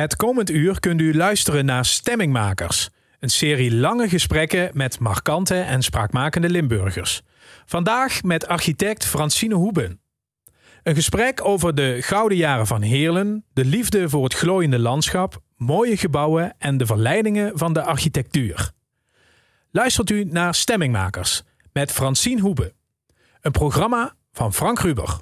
Het komend uur kunt u luisteren naar Stemmingmakers. Een serie lange gesprekken met markante en spraakmakende Limburgers. Vandaag met architect Francine Hoeben. Een gesprek over de gouden jaren van Heerlen, de liefde voor het glooiende landschap, mooie gebouwen en de verleidingen van de architectuur. Luistert u naar Stemmingmakers met Francine Hoeben. Een programma van Frank Ruber.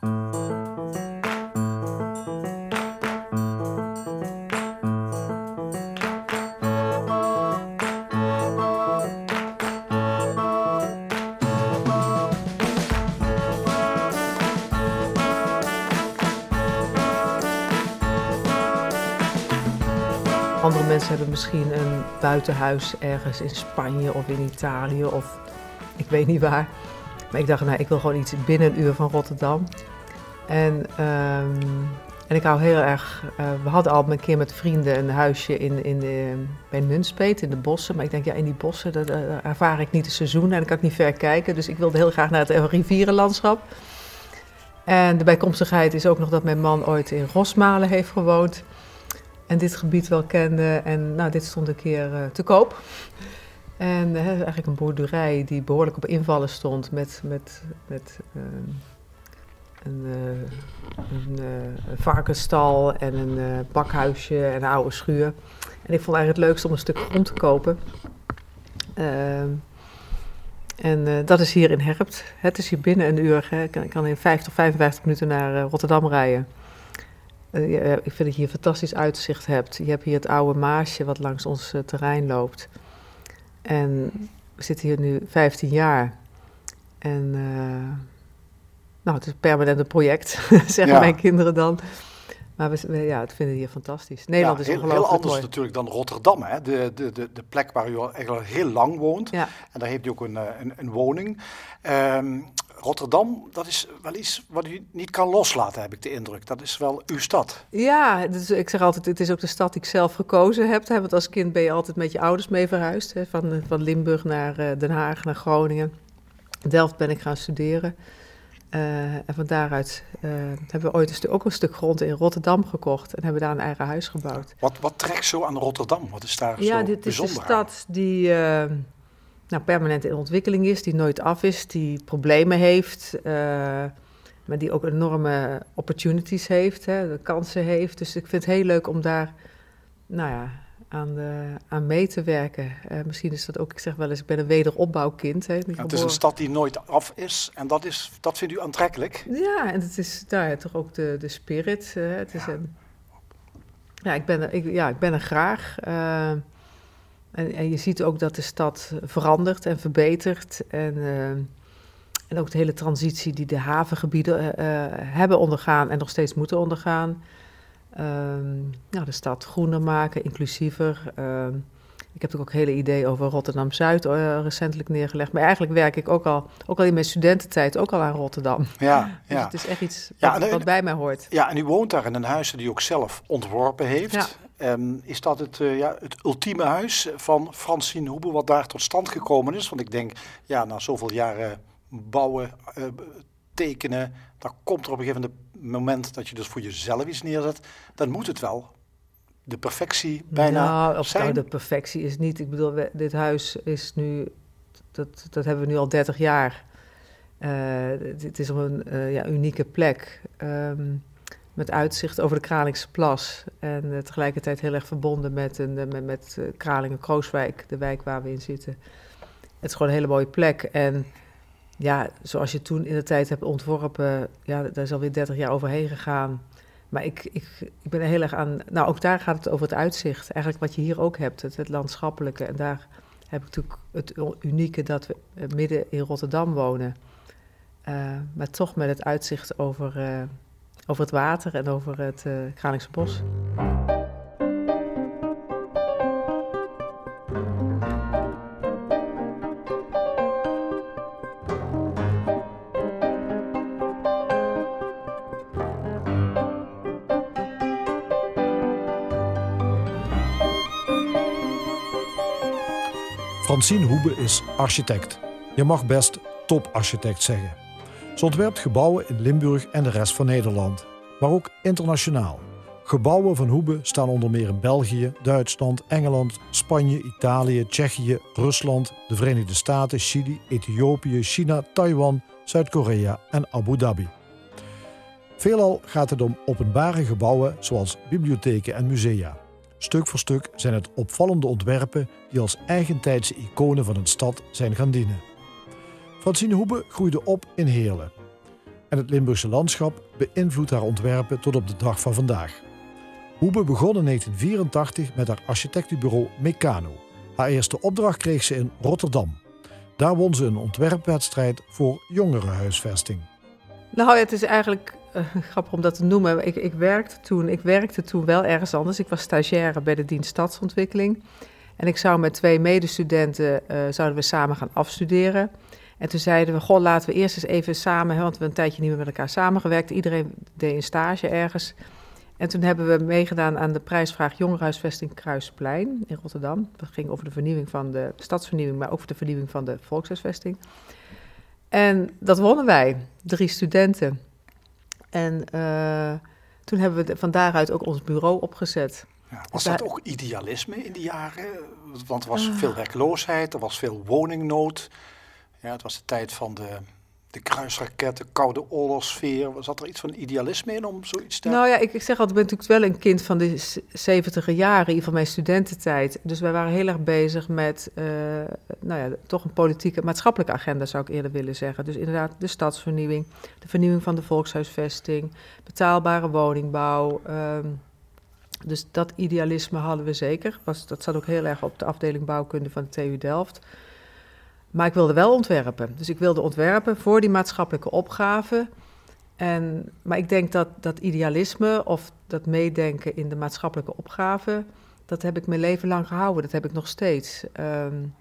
Mensen hebben misschien een buitenhuis ergens in Spanje of in Italië of ik weet niet waar. Maar ik dacht, nou, ik wil gewoon iets binnen een uur van Rotterdam. En, ehm, en ik hou heel erg. eh, we hadden al een keer met vrienden een huisje in, in de, bij Nunspeet in de bossen. Maar ik denk, ja, in die bossen eh, ervaar ik niet het seizoen en dan kan ik niet ver kijken. Dus ik wilde heel graag naar het rivierenlandschap. En de bijkomstigheid is ook nog dat mijn man ooit in Rosmalen heeft gewoond. En dit gebied wel kende. En nou, dit stond een keer eh, te koop. En uh, eigenlijk een boerderij die behoorlijk op invallen stond met, met, met uh, een, uh, een, varkensstal en een bakhuisje en een oude schuur. En ik vond eigenlijk het leukste om een stuk grond te kopen. Ehm, en dat is hier in Herpt. Het is hier binnen een uur. Hè. Ik kan, kan in 50, 55 minuten naar Rotterdam rijden. Uh, ik vind dat je hier fantastisch uitzicht hebt. Je hebt hier het oude Maasje wat langs ons uh, terrein loopt. En we zitten hier nu 15 jaar. En uh, nou, het is een permanente project, zeggen ja. mijn kinderen dan. Maar we, ja, het vinden hier fantastisch. Nederland ja, is heel, ongelooflijk heel anders mooi. natuurlijk dan Rotterdam, hè? De, de, de, de plek waar u al eigenlijk heel lang woont. Ja. En daar heeft u ook een, een, een woning. Um, Rotterdam, dat is wel iets wat u niet kan loslaten, heb ik de indruk. Dat is wel uw stad. Ja, dus ik zeg altijd, het is ook de stad die ik zelf gekozen heb. Want als kind ben je altijd met je ouders mee verhuisd. Hè, van, van Limburg naar uh, Den Haag, naar Groningen. Delft ben ik gaan studeren. Uh, en van daaruit uh, hebben we ooit een ook een stuk grond in Rotterdam gekocht. En hebben daar een eigen huis gebouwd. Wat, wat trekt zo aan Rotterdam? Wat is daar ja, zo dit is bijzonder een stad die nou, permanent in ontwikkeling is, die nooit af is, die problemen heeft, uh, maar die ook enorme opportunities heeft, hè, de kansen heeft. Dus ik vind het heel leuk om daar nou ja, aan, de, aan mee te werken. Uh, misschien is dat ook, ik zeg wel eens, ik ben een wederopbouwkind. Hè, ja, het is een stad die nooit af is en dat, is, dat vindt u aantrekkelijk? Ja, en het is nou ja, toch ook de, de spirit. Uh, het is ja. een, ja, ik ben er, ik, ja, ik ben er graag. En, en, je ziet ook dat de stad verandert en verbetert. En, uh, en ook de hele transitie die de havengebieden uh, hebben ondergaan en nog steeds moeten ondergaan. Uh, nou, de stad groener maken, inclusiever. Ehm, ik heb ook hele idee over Rotterdam-Zuid uh, recentelijk neergelegd. Maar eigenlijk werk ik ook al, ook al in mijn studententijd ook al aan Rotterdam. Ja, dus ja. het is echt iets ja, wat, en, wat, bij mij hoort. Ja, en u woont daar in een huis die u ook zelf ontworpen heeft. Um, is dat het, uh, ja, het ultieme huis van Francine Hoebe wat daar tot stand gekomen is? Want ik denk, ja, na zoveel jaren bouwen, uh, tekenen, dan komt er op een gegeven moment dat je dus voor jezelf iets neerzet. Dan moet het wel de perfectie bijna nou, zijn. Nou, de perfectie is niet. Ik bedoel, we, dit huis is nu, dat, dat hebben we nu al 30 jaar. Uh, het is op een ja, unieke plek. Um, met uitzicht over de Kralingse Plas. En uh, tegelijkertijd heel erg verbonden met, een, met, met uh, Kralingen-Krooswijk, de wijk waar we in zitten. Het is gewoon een hele mooie plek. En ja, zoals je toen in de tijd hebt ontworpen, ja, daar is alweer 30 jaar overheen gegaan. Maar ik, ik, ik ben heel erg aan. Nou, ook daar gaat het over het uitzicht. Eigenlijk wat je hier ook hebt, het, landschappelijke. En daar heb ik natuurlijk het unieke dat we midden in Rotterdam wonen. Maar toch met het uitzicht over, over het water en over het uh, Kralingse bos. Francine Hoebe is architect. Je mag best toparchitect zeggen. Ze ontwerpt gebouwen in Limburg en de rest van Nederland, maar ook internationaal. Gebouwen van Hoebe staan onder meer in België, Duitsland, Engeland, Spanje, Italië, Tsjechië, Rusland, de Verenigde Staten, Chili, Ethiopië, China, Taiwan, Zuid-Korea en Abu Dhabi. Veelal gaat het om openbare gebouwen zoals bibliotheken en musea. Stuk voor stuk zijn het opvallende ontwerpen die als eigentijdse iconen van een stad zijn gaan dienen. Francine Hoebe groeide op in Heerlen. En het Limburgse landschap beïnvloedt haar ontwerpen tot op de dag van vandaag. Hoebe begon in 1984 met haar architectenbureau Meccano. Haar eerste opdracht kreeg ze in Rotterdam. Daar won ze een ontwerpwedstrijd voor jongerenhuisvesting. Nou, het is eigenlijk uh, grappig om dat te noemen. Ik, ik, werkte toen, ik werkte toen wel ergens anders. Ik was stagiaire bij de dienst Stadsontwikkeling. En ik zou met twee medestudenten uh, zouden we samen gaan afstuderen. En toen zeiden we, goh, laten we eerst eens even samen, want we hebben een tijdje niet meer met elkaar samengewerkt. Iedereen deed een stage ergens. En toen hebben we meegedaan aan de prijsvraag Jongerenhuisvesting Kruisplein in Rotterdam. Dat ging over de vernieuwing van de stadsvernieuwing, maar ook over de vernieuwing van de volkshuisvesting. En dat wonnen wij, drie studenten. En uh, toen hebben we van daaruit ook ons bureau opgezet. Ja, was dat ook idealisme in die jaren? Want er was veel werkloosheid, er was veel woningnood. Ja, het was de tijd van de de kruisraketten, koude oorlogssfeer. Zat er iets van idealisme in om zoiets te... Nou ja, ik, ik zeg altijd, ik ben natuurlijk wel een kind van de zeventiger jaren, in ieder geval mijn studententijd. Dus wij waren heel erg bezig met, uh, nou ja, toch een politieke, maatschappelijke agenda zou ik eerder willen zeggen. Dus inderdaad de stadsvernieuwing, de vernieuwing van de volkshuisvesting, betaalbare woningbouw. Um, dus dat idealisme hadden we zeker. Was, dat zat ook heel erg op de afdeling bouwkunde van de TU Delft. Maar ik wilde wel ontwerpen. Dus ik wilde ontwerpen voor die maatschappelijke opgave. En, maar ik denk dat dat idealisme of dat meedenken in de maatschappelijke opgave, dat heb ik mijn leven lang gehouden. Dat heb ik nog steeds. Um,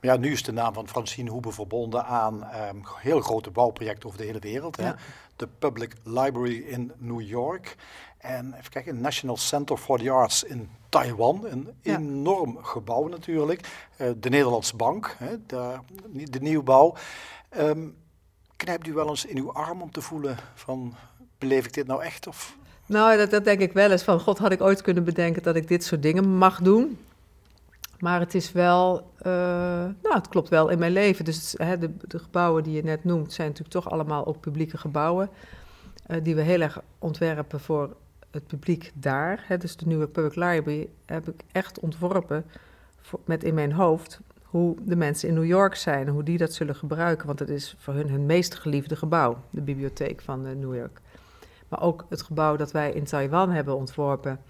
ja, nu is de naam van Francine Hoebe verbonden aan um, heel grote bouwprojecten over de hele wereld. Ja. Hè? De Public Library in New York. En even kijken, National Center for the Arts in Taiwan. Een enorm gebouw natuurlijk. Uh, de Nederlandse Bank, hè, de, de nieuwbouw. Um, knijpt u wel eens in uw arm om te voelen van, beleef ik dit nou echt? Of? Nou, dat, dat denk ik wel eens. Van, god, had ik ooit kunnen bedenken dat ik dit soort dingen mag doen? Maar het is wel, uh, nou, het klopt wel in mijn leven. Dus hè, de, de, gebouwen die je net noemt, zijn natuurlijk toch allemaal ook publieke gebouwen. Uh, die we heel erg ontwerpen voor het publiek daar, hè, dus de nieuwe Public Library, heb ik echt ontworpen met in mijn hoofd hoe de mensen in New York zijn hoe die dat zullen gebruiken. Want het is voor hun hun meest geliefde gebouw, de bibliotheek van uh, New York. Maar ook het gebouw dat wij in Taiwan hebben ontworpen.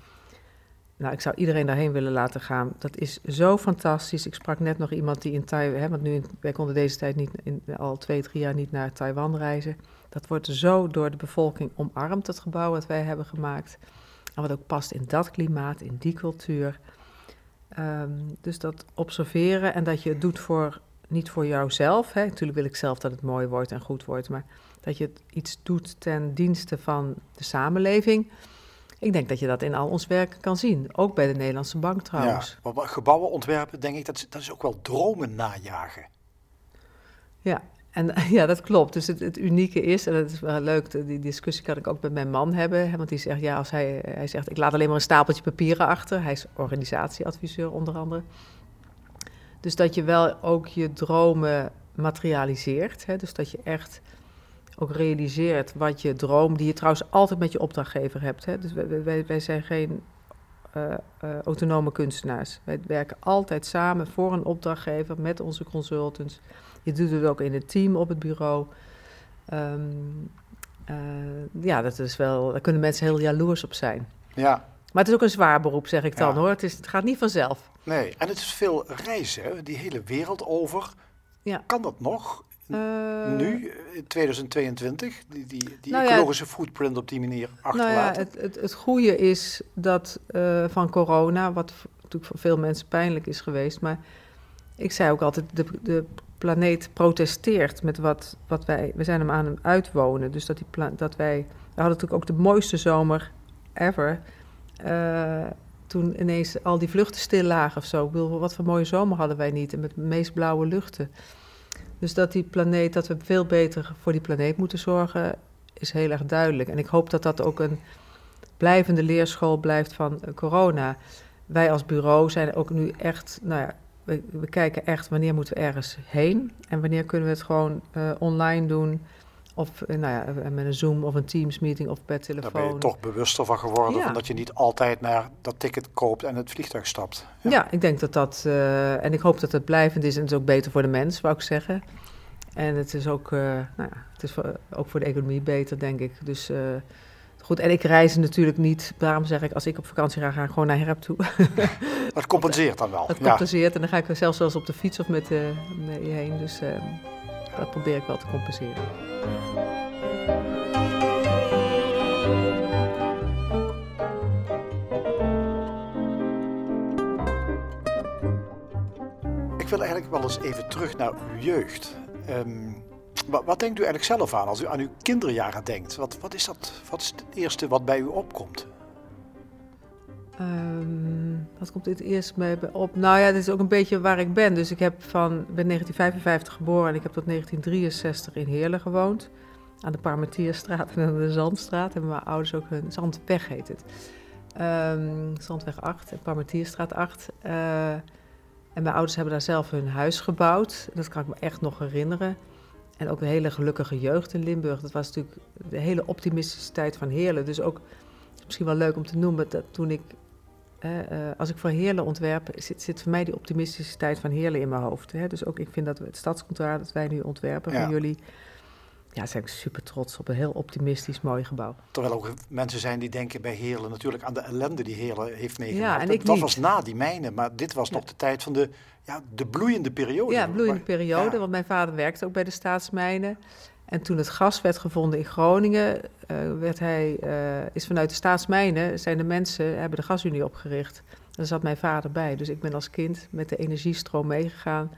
Nou, ik zou iedereen daarheen willen laten gaan. Dat is zo fantastisch. Ik sprak net nog iemand die in Taiwan, want nu, wij konden deze tijd niet, in, al twee, drie jaar niet naar Taiwan reizen. Dat wordt zo door de bevolking omarmd, het gebouw wat wij hebben gemaakt. En wat ook past in dat klimaat, in die cultuur. Um, dus dat observeren en dat je het doet voor, niet voor jouzelf. Hè. Natuurlijk wil ik zelf dat het mooi wordt en goed wordt, maar dat je het iets doet ten dienste van de samenleving. Ik denk dat je dat in al ons werk kan zien. Ook bij de Nederlandse Bank trouwens. Ja, gebouwen ontwerpen, denk ik, dat, dat is ook wel dromen najagen. Ja, en ja, dat klopt. Dus het, unieke is, en dat is wel leuk, die discussie kan ik ook met mijn man hebben. Want die zegt, ja, als hij, hij zegt, ik laat alleen maar een stapeltje papieren achter. Hij is organisatieadviseur onder andere. Dus dat je wel ook je dromen materialiseert. Hè? Dus dat je echt ook realiseert wat je droom, die je trouwens altijd met je opdrachtgever hebt. Hè? Dus wij, wij, zijn geen uh, uh, autonome kunstenaars. Wij werken altijd samen voor een opdrachtgever met onze consultants. Je doet het ook in het team op het bureau. Um, uh, ja, dat is wel, daar kunnen mensen heel jaloers op zijn. Ja. Maar het is ook een zwaar beroep, zeg ik dan ja. hoor. Het, is, het gaat niet vanzelf. Nee, en het is veel reizen, die hele wereld over. Ja. Kan dat nog? Uh, nu, in 2022, die, die, die nou ecologische ja, footprint op die manier achterlaten? Nou ja, het, het, het goede is dat uh, van corona, wat natuurlijk voor veel mensen pijnlijk is geweest, maar ik zei ook altijd, de, de planeet protesteert met wat, wat wij... We zijn hem aan het uitwonen, dus dat, die pla, dat wij... We hadden natuurlijk ook de mooiste zomer ever... Uh, toen ineens al die vluchten stil lagen of zo. Ik bedoel, wat voor mooie zomer hadden wij niet. En met de meest blauwe luchten. Dus dat die planeet, dat we veel beter voor die planeet moeten zorgen, is heel erg duidelijk. En ik hoop dat dat ook een, blijvende leerschool blijft van corona. Wij als bureau zijn ook nu echt, nou ja, we, we, kijken echt wanneer moeten we ergens heen en wanneer kunnen we het gewoon uh, online doen. Of nou ja, met een Zoom of een Teams meeting of per telefoon. Daar ben je toch bewuster van geworden, ja. van dat je niet altijd naar dat ticket koopt en het vliegtuig stapt. Ja, ja ik denk dat dat, uh, en ik hoop dat het blijvend is en het is ook beter voor de mens, wou ik zeggen. En het is ook, uh, nou ja, het is voor, ook voor de economie beter, denk ik. Dus goed, en ik reis natuurlijk niet. Daarom zeg ik, als ik op vakantie ga, ga ik gewoon naar Herp toe. Dat compenseert dan wel. Dat compenseert en dan ga ik zelfs wel eens op de fiets of met, uh, heen. Dus uh, dat probeer ik wel te compenseren. Ik wil eigenlijk wel eens even terug naar uw jeugd. Um, wat, wat, denkt u eigenlijk zelf aan als u aan uw kinderjaren denkt? Wat, wat, is, dat, wat is het eerste wat bij u opkomt? Um, wat komt dit eerst bij op? Nou ja, dit is ook een beetje waar ik ben. Dus ik heb van, ben 1955 geboren en ik heb tot 1963 in Heerlen gewoond. Aan de Parmetierstraat en aan de Zandstraat. En mijn ouders ook hun Zandweg heet het. Um, Zandweg 8 en Parmetierstraat 8. Uh, en mijn ouders hebben daar zelf hun huis gebouwd. Dat kan ik me echt nog herinneren. En ook een hele gelukkige jeugd in Limburg. Dat was natuurlijk de hele optimistische tijd van Heerlen. Dus ook, misschien wel leuk om te noemen, dat toen ik, uh, als ik voor Heerlen ontwerp, zit, zit voor mij die optimistische tijd van Heerlen in mijn hoofd. Hè? Dus ook, ik vind dat we het stadscontraat dat wij nu ontwerpen ja. voor jullie, ja, zijn ik super trots op een heel optimistisch mooi gebouw. Terwijl ook mensen zijn die denken bij Heerlen natuurlijk aan de ellende die Heerlen heeft meegemaakt. Ja, en ik dat was na die mijnen, maar dit was nog de tijd van de, ja, de bloeiende periode. Ja, bloeiende periode, want mijn vader werkte ook bij de staatsmijnen. En toen het gas werd gevonden in Groningen, uh, werd hij, uh, is vanuit de staatsmijnen, zijn de mensen, hebben de gasunie opgericht. Daar zat mijn vader bij. Dus ik ben als kind met de energiestroom meegegaan.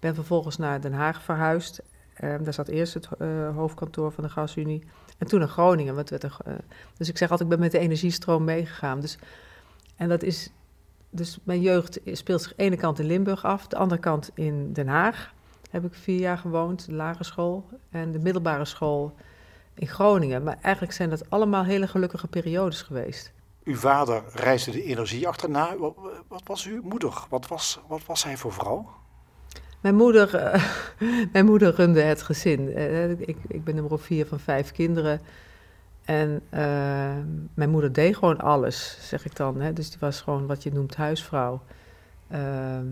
Ben vervolgens naar Den Haag verhuisd. Um, daar zat eerst het uh, hoofdkantoor van de gasunie. En toen naar Groningen. Er, uh, dus ik zeg altijd, ik ben met de energiestroom meegegaan. Dus, en dat is, dus mijn jeugd speelt zich de ene kant in Limburg af, de andere kant in Den Haag. Heb ik vier jaar gewoond, de lagere school en de middelbare school in Groningen. Maar eigenlijk zijn dat allemaal hele gelukkige periodes geweest. Uw vader reisde de energie achterna. Wat, wat was uw moeder? Wat was, wat was hij voor vrouw? Mijn moeder, uh, mijn moeder runde het gezin. Uh, ik, ik, ben nummer vier van vijf kinderen. En uh, mijn moeder deed gewoon alles, zeg ik dan. Hè. Dus die was gewoon wat je noemt huisvrouw. Ehm,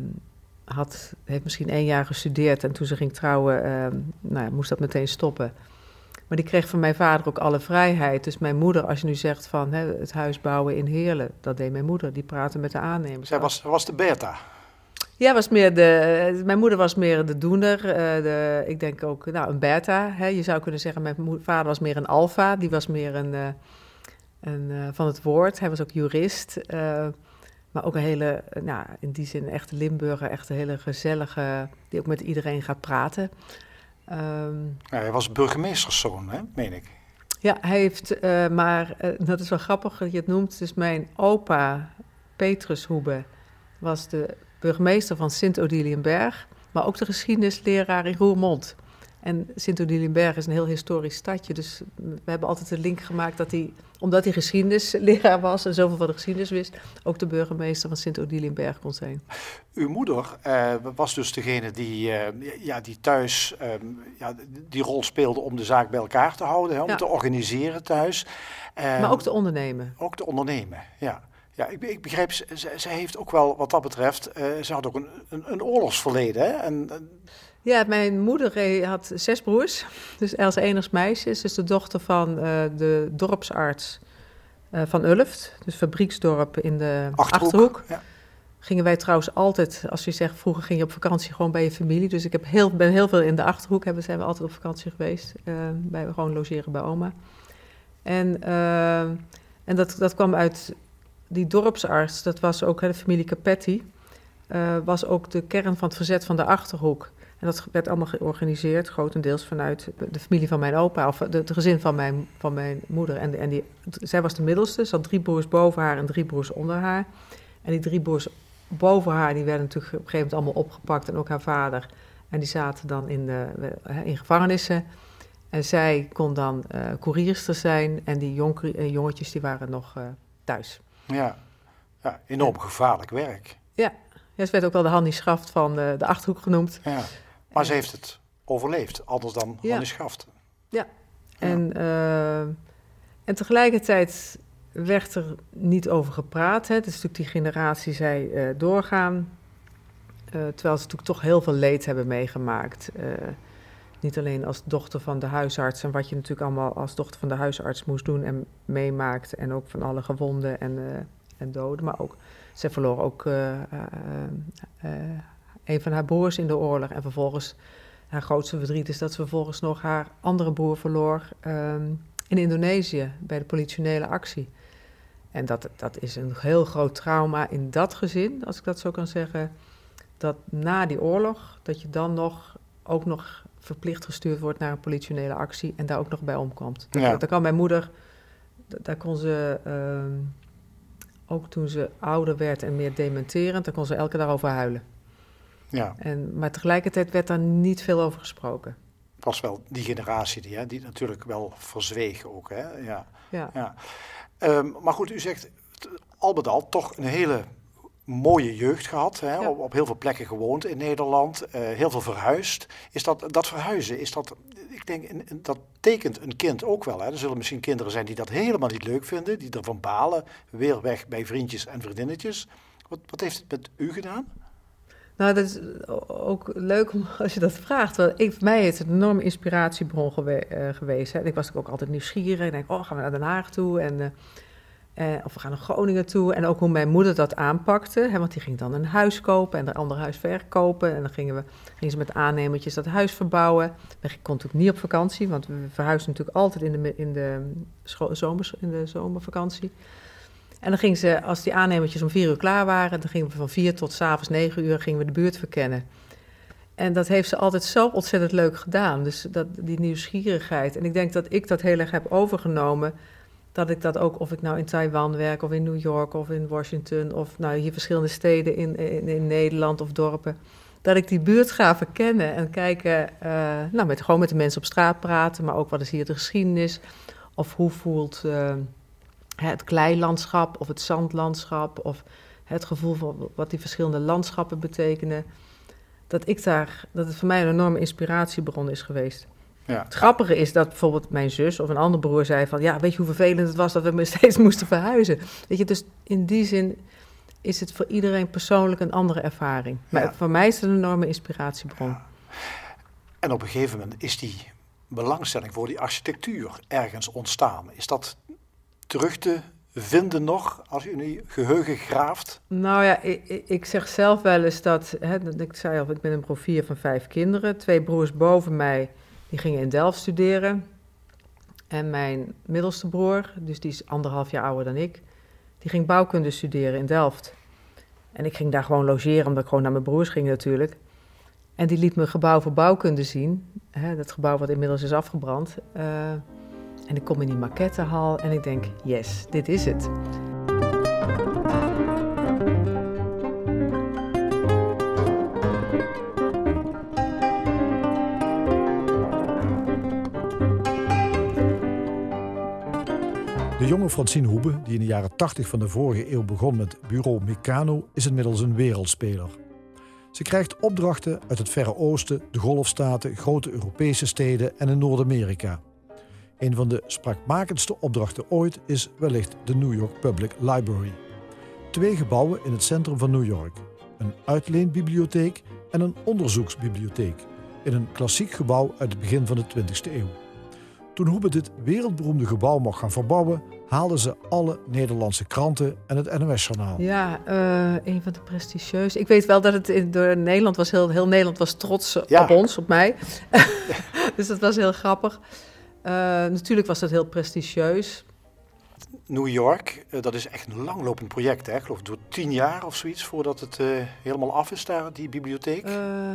had, heeft misschien één jaar gestudeerd en toen ze ging trouwen, ehm, nou, moest dat meteen stoppen. Maar die kreeg van mijn vader ook alle vrijheid. Dus mijn moeder, als je nu zegt van hè, het huis bouwen in Heerlen, dat deed mijn moeder. Die praatte met de aannemers. Zij was, was de beta. Ja, was meer de, mijn moeder was meer de doener. Uh, de, ik denk ook nou, een beta. Hè. Je zou kunnen zeggen, mijn vader was meer een alfa. Die was meer een, uh, een uh, van het woord. Hij was ook jurist. maar ook een hele, nou, in die zin echte Limburger. Echt een hele gezellige, die ook met iedereen gaat praten. Um, ja, hij was burgemeesterszoon, hè, meen ik. Ja, hij heeft, maar dat is wel grappig dat je het noemt. Dus mijn opa, Petrus Hoebe, was de burgemeester van Sint-Odiliënberg, maar ook de geschiedenisleraar in Roermond. En Sint-Odiliënberg is een heel historisch stadje, dus we hebben altijd de link gemaakt dat hij, omdat hij geschiedenisleraar was en zoveel van de geschiedenis wist, ook de burgemeester van Sint-Odiliënberg kon zijn. Uw moeder uh, was dus degene die, uh, ja, die thuis um, ja, die rol speelde om de zaak bij elkaar te houden, hè, om ja. te organiseren thuis. Maar ook te ondernemen. Ook te ondernemen, ja. Ja, ik, ik begrijp, ze, ze, heeft ook wel wat dat betreft, uh, ze had ook een, een, een oorlogsverleden. Hè? En, ja, mijn moeder had zes broers, dus als enigst meisje. Ze is de dochter van uh, de dorpsarts uh, van Ulft, dus fabrieksdorp in de Achterhoek. Achterhoek. Ja. Gingen wij trouwens altijd, als je zegt, vroeger ging je op vakantie gewoon bij je familie. Dus ik heb heel, ben heel veel in de Achterhoek, hebben, zijn we altijd op vakantie geweest. bij, gewoon logeren bij oma. En, en dat, dat kwam uit die dorpsarts, dat was ook de familie Capetti, uh, was ook de kern van het verzet van de Achterhoek. En dat werd allemaal georganiseerd, grotendeels vanuit de familie van mijn opa, of het gezin van mijn, van mijn moeder. En, en die, zij was de middelste, ze had drie broers boven haar en drie broers onder haar. En die drie broers boven haar, die werden natuurlijk op een gegeven moment allemaal opgepakt en ook haar vader. En die zaten dan in, de, in gevangenissen. En zij kon dan uh, koerierster zijn en die jongetjes die waren nog thuis. Ja. ja, enorm gevaarlijk werk. Ja. ja, ze werd ook wel de Hannie Schaft van de Achterhoek genoemd. Ja. Maar ze heeft het overleefd, anders dan ja. Hannie Schaft. Ja, en, en tegelijkertijd werd er niet over gepraat. Hè. Het is natuurlijk die generatie zij uh, doorgaan. Uh, terwijl ze natuurlijk toch heel veel leed hebben meegemaakt. Niet alleen als dochter van de huisarts en wat je natuurlijk allemaal als dochter van de huisarts moest doen en meemaakt. En ook van alle gewonden en, en doden. Maar ook, ze verloor ook een van haar broers in de oorlog. En vervolgens, haar grootste verdriet is dat ze vervolgens nog haar andere broer verloor um, in Indonesië bij de politionele actie. En dat, dat is een heel groot trauma in dat gezin, als ik dat zo kan zeggen. Dat na die oorlog, dat je dan nog ook nog verplicht gestuurd wordt naar een politionele actie en daar ook nog bij omkomt. Ja. Dat, kan mijn moeder, daar kon ze, uh, ook toen ze ouder werd en meer dementerend, daar kon ze elke dag over huilen. Ja. En, maar tegelijkertijd werd daar niet veel over gesproken. Het was wel die generatie die, hè, die natuurlijk wel verzweeg ook. Hè? Ja. ja. ja. Ehm, maar goed, u zegt al met al toch een hele mooie jeugd gehad. Hè? Op, op, heel veel plekken gewoond in Nederland. Uh, heel veel verhuisd. Is dat, dat verhuizen, is dat, ik denk, dat tekent een kind ook wel. Hè? Er zullen misschien kinderen zijn die dat helemaal niet leuk vinden. Die ervan balen. Weer weg bij vriendjes en vriendinnetjes. Wat, wat heeft het met u gedaan? Nou, dat is ook leuk als je dat vraagt. Want ik, voor mij is het een enorme inspiratiebron gewe uh, geweest. Hè. Ik was ook altijd nieuwsgierig. Ik denk, oh, gaan we naar Den Haag toe? En, uh, of we gaan naar Groningen toe. En ook hoe mijn moeder dat aanpakte. Hè, want die ging dan een huis kopen en een ander huis verkopen. En dan gingen, we, gingen ze met aannemertjes dat huis verbouwen. We kon natuurlijk niet op vakantie, want we verhuisden natuurlijk altijd in de, in de, in de zomervakantie. En dan gingen ze, als die aannemertjes om vier uur klaar waren, dan gingen we van vier tot s'avonds negen uur gingen we de buurt verkennen. En dat heeft ze altijd zo ontzettend leuk gedaan. Dus dat, die nieuwsgierigheid. En ik denk dat ik dat heel erg heb overgenomen. Dat ik dat ook, of ik nou in Taiwan werk, of in New York, of in Washington, of nou hier verschillende steden in, in, Nederland of dorpen. Dat ik die buurt ga verkennen en kijken, uh, nou, met, gewoon met de mensen op straat praten, maar ook wat is hier de geschiedenis. Of hoe voelt. Uh, het kleilandschap of het zandlandschap of het gevoel van wat die verschillende landschappen betekenen. Dat, ik daar, dat het voor mij een enorme inspiratiebron is geweest. Ja. Het grappige is dat bijvoorbeeld mijn zus of een andere broer zei van... ja, weet je hoe vervelend het was dat we steeds moesten verhuizen? Weet je, dus in die zin is het voor iedereen persoonlijk een andere ervaring. Maar voor mij is het een enorme inspiratiebron. En op een gegeven moment is die belangstelling voor die architectuur ergens ontstaan. Is dat terug te vinden nog als u in uw geheugen graaft? Nou ja, ik, ik zeg zelf wel eens dat, hè, ik zei al, ik ben een profier van vijf kinderen. Twee broers boven mij, die gingen in Delft studeren. En mijn middelste broer, dus die is anderhalf jaar ouder dan ik, die ging bouwkunde studeren in Delft. En ik ging daar gewoon logeren, omdat ik gewoon naar mijn broers ging natuurlijk. En die liet me gebouw voor bouwkunde zien. Hè, dat gebouw wat inmiddels is afgebrand. Uh, en ik kom in die maquettehal en ik denk, yes, dit is het. Jonge Francine Hoebe, die in de jaren 80 van de vorige eeuw begon met Bureau Meccano, is inmiddels een wereldspeler. Ze krijgt opdrachten uit het Verre Oosten, de Golfstaten, grote Europese steden en in Noord-Amerika. Een van de spraakmakendste opdrachten ooit is wellicht de New York Public Library. Twee gebouwen in het centrum van New York. Een uitleenbibliotheek en een onderzoeksbibliotheek. In een klassiek gebouw uit het begin van de 20e eeuw. Toen Hoebe dit wereldberoemde gebouw mocht gaan verbouwen, haalden ze alle Nederlandse kranten en het NOS-journaal. Ja, uh, een van de prestigieuze. Ik weet wel dat het in, door Nederland was heel, heel Nederland was trots op ons, op mij. dus dat was heel grappig. Uh, natuurlijk was dat heel prestigieus. New York, uh, dat is echt een langlopend project. Hè? Ik geloof door tien jaar of zoiets voordat het uh, helemaal af is daar, die bibliotheek.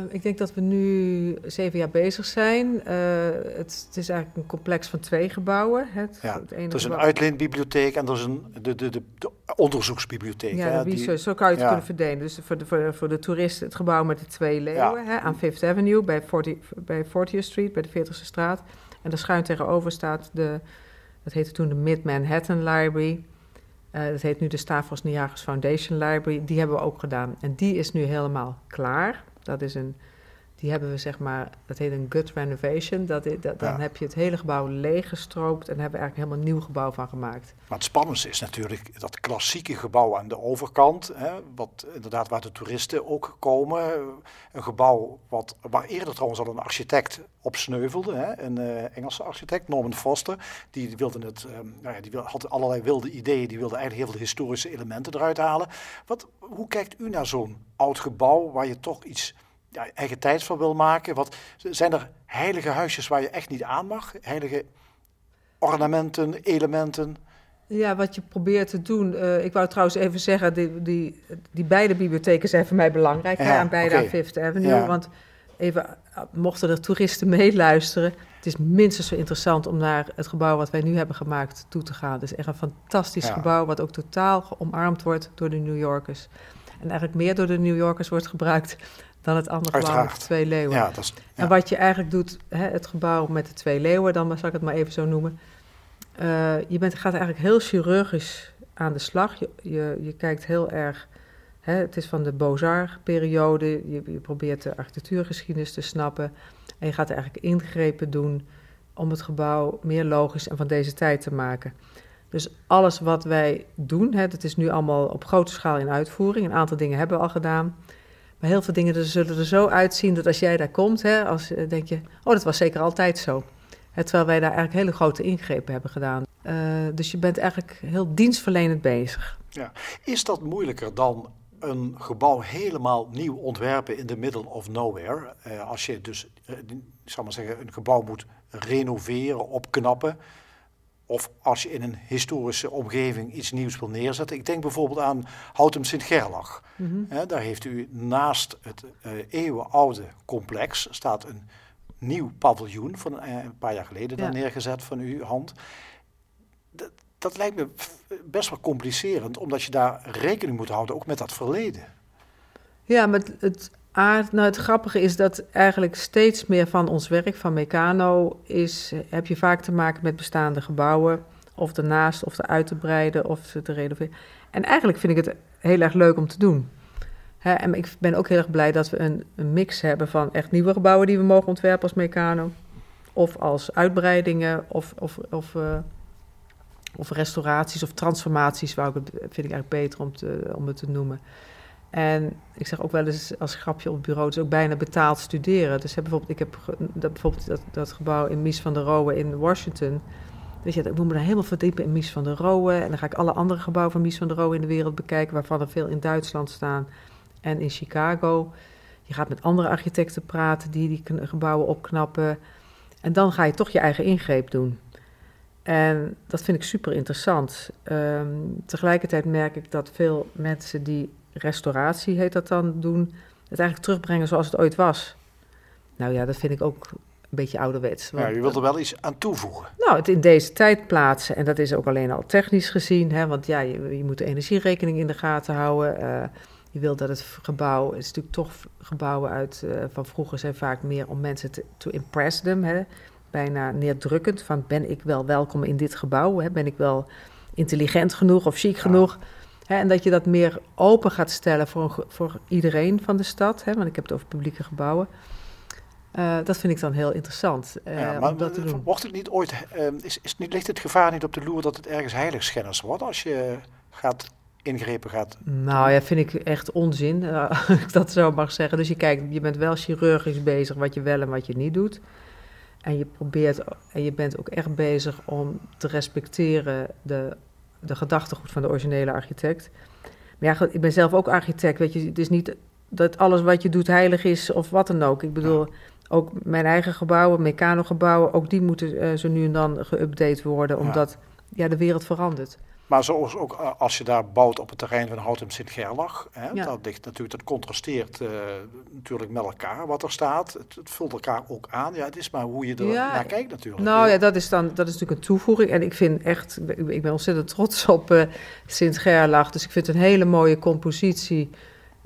ik denk dat we nu zeven jaar bezig zijn. Het, het, is eigenlijk een complex van twee gebouwen. Het, ja, het ene er is een uitleenbibliotheek en er is een, de, de, de, de onderzoeksbibliotheek. Ja, hè, die, zo kan je het kunnen verdelen. Dus voor de, voor, voor de toeristen het gebouw met de twee leeuwen ja. hè, aan Fifth Avenue bij, 40, bij 40th Street, bij de 40ste straat. En daar schuin tegenover staat de, dat heette toen de Mid-Manhattan Library. Uh, dat heet nu de Stavros Niagara Foundation Library. Die hebben we ook gedaan. En die is nu helemaal klaar. Dat is een die hebben we zeg maar, dat heet een gut renovation. Dat, dat dan heb je het hele gebouw leeggestroopt en hebben we eigenlijk een helemaal nieuw gebouw van gemaakt. Maar het spannendste is natuurlijk dat klassieke gebouw aan de overkant, hè, wat inderdaad waar de toeristen ook komen. Een gebouw wat, waar eerder trouwens al een architect op sneuvelde, hè, een uh, Engelse architect, Norman Foster. Die wilde het, um, nou ja, die had allerlei wilde ideeën, die wilde eigenlijk heel veel historische elementen eruit halen. Wat, hoe kijkt u naar zo'n oud gebouw waar je toch iets eigen tijd van wil maken? Wat, zijn er heilige huisjes waar je echt niet aan mag? Heilige ornamenten, elementen? Ja, wat je probeert te doen. Uh, ik wou trouwens even zeggen, die, die, die beide bibliotheken zijn voor mij belangrijk ja, aan beide okay. Fifth Avenue. Ja. Want even, mochten er toeristen meeluisteren, het is minstens zo interessant om naar het gebouw wat wij nu hebben gemaakt toe te gaan. Het is echt een fantastisch ja. gebouw, wat ook totaal omarmd wordt door de New Yorkers. En eigenlijk meer door de New Yorkers wordt gebruikt dan het andere gebouw met de twee leeuwen. Ja, dat is, ja. En wat je eigenlijk doet, hè, het gebouw met de twee leeuwen, dan zal ik het maar even zo noemen. Uh, je bent, gaat eigenlijk heel chirurgisch aan de slag. Je, je, je kijkt heel erg, hè, het is van de Beaux-Arts-periode. Je, je, probeert de architectuurgeschiedenis te snappen. En je gaat eigenlijk ingrepen doen om het gebouw meer logisch en van deze tijd te maken. Dus alles wat wij doen, hè, dat is nu allemaal op grote schaal in uitvoering. Een aantal dingen hebben we al gedaan. Maar heel veel dingen zullen er zo uitzien dat als jij daar komt, hè, als, uh, denk je, oh, dat was zeker altijd zo. Terwijl wij daar eigenlijk hele grote ingrepen hebben gedaan. Uh, dus je bent eigenlijk heel dienstverlenend bezig. Ja. Is dat moeilijker dan een gebouw helemaal nieuw ontwerpen in the middle of nowhere? Uh, als je dus, ik zal maar zeggen, een gebouw moet renoveren, opknappen. Of als je in een historische omgeving iets nieuws wil neerzetten. Ik denk bijvoorbeeld aan Houtem Sint-Gerlach. Mm -hmm. daar heeft u naast het uh, eeuwenoude complex staat een nieuw paviljoen van uh, een paar jaar geleden ja. neergezet van uw hand. Dat, dat lijkt me best wel complicerend, omdat je daar rekening moet houden ook met dat verleden. Ja, maar het, nou, het grappige is dat eigenlijk steeds meer van ons werk, van Meccano, is, heb je vaak te maken met bestaande gebouwen. Of ernaast, of eruit te breiden, of te renoveren. En eigenlijk vind ik het heel erg leuk om te doen. Hè, en ik ben ook heel erg blij dat we een, een, mix hebben van echt nieuwe gebouwen die we mogen ontwerpen als Meccano. Of als uitbreidingen, of, of, of, uh, of restauraties of transformaties, wou ik vind ik eigenlijk beter om, te, om het te noemen. En ik zeg ook wel eens als grapje op het bureau, het is ook bijna betaald studeren. Dus bijvoorbeeld, ik heb dat, bijvoorbeeld dat, dat gebouw in Mies van der Rohe in Washington. Weet je, ik moet me daar helemaal verdiepen in Mies van der Rohe. En dan ga ik alle andere gebouwen van Mies van der Rohe in de wereld bekijken, waarvan er veel in Duitsland staan en in Chicago. Je gaat met andere architecten praten die die gebouwen opknappen. En dan ga je toch je eigen ingreep doen. En dat vind ik super interessant. Um, tegelijkertijd merk ik dat veel mensen die restauratie heet dat dan, doen, het eigenlijk terugbrengen zoals het ooit was. Nou ja, dat vind ik ook een beetje ouderwets. Want, ja, je wilt er wel iets aan toevoegen. Nou, het in deze tijd plaatsen. En dat is ook alleen al technisch gezien. Hè, want ja, je, je moet de energierekening in de gaten houden. Uh, je wilt dat het gebouw, het is natuurlijk toch gebouwen uit uh, van vroeger zijn vaak meer om mensen te to impress them. Hè, bijna neerdrukkend van ben ik wel welkom in dit gebouw? Hè, ben ik wel intelligent genoeg of chic ja. En dat je dat meer open gaat stellen voor, voor iedereen van de stad. want ik heb het over publieke gebouwen. Uh, dat vind ik dan heel interessant. Uh, ja, maar dat. Wordt het niet ooit, uh, is, is niet, ligt het gevaar niet op de loer dat het ergens heiligschennis wordt als je gaat ingrepen gaat? Nou ja, vind ik echt onzin, als ik dat zo mag zeggen. Dus je kijkt, je bent wel chirurgisch bezig wat je wel en wat je niet doet. En je probeert, en je bent ook echt bezig om te respecteren de de gedachtegoed van de originele architect. Maar ja, ik ben zelf ook architect, weet je. Het is niet dat alles wat je doet heilig is of wat dan ook. Ik bedoel, ook mijn eigen gebouwen, mecanogebouwen, ook die moeten uh, zo nu en dan geüpdate worden, omdat ja. ja. de wereld verandert. Maar zoals ook eh, als je daar bouwt op het terrein van Houtem Sint-Gerlach, ja. dat ligt natuurlijk, dat contrasteert uh, natuurlijk met elkaar wat er staat. Het, het, vult elkaar ook aan. Ja, het is maar hoe je er ja. naar kijkt natuurlijk. Nou ja, dat is dan dat is natuurlijk een toevoeging. En ik vind echt, ik ben ontzettend trots op uh, Sint-Gerlach. Dus ik vind het een hele mooie compositie.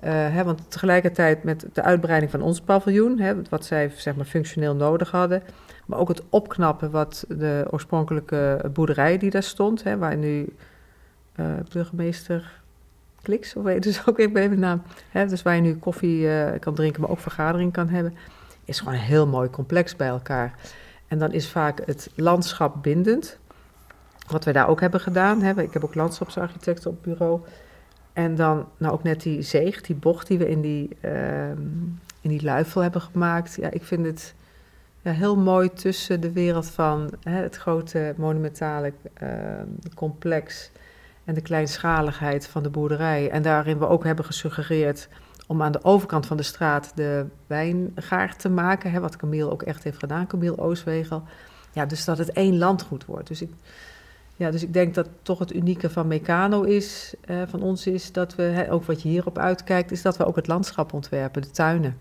Uh, hè, want tegelijkertijd met de uitbreiding van ons paviljoen, hè, wat zij zeg maar functioneel nodig hadden, Maar ook het opknappen wat de oorspronkelijke boerderij die daar stond, hè, waar nu uh, burgemeester Kliks, of weet dus ook even de naam, hè, dus waar je nu koffie uh, kan drinken, maar ook vergadering kan hebben, is gewoon een heel mooi complex bij elkaar. En dan is vaak het landschap bindend. Wat wij daar ook hebben gedaan. Hè. Ik heb ook landschapsarchitecten op bureau. En dan nou ook net die zeeg, die bocht die we in die, uh, in die luifel hebben gemaakt. Ja, ik vind het ja, heel mooi tussen de wereld van hè, het grote monumentale uh, complex en de kleinschaligheid van de boerderij. En daarin we ook hebben gesuggereerd om aan de overkant van de straat de wijngaard te maken. Hè, wat Camille ook echt heeft gedaan, Camille Ooswegel. Ja, dus dat het één landgoed wordt. Dus ik, ja, dus ik denk dat toch het unieke van Meccano is, eh, van ons is, dat we, hè, ook wat je hierop uitkijkt, is dat we ook het landschap ontwerpen, de tuinen.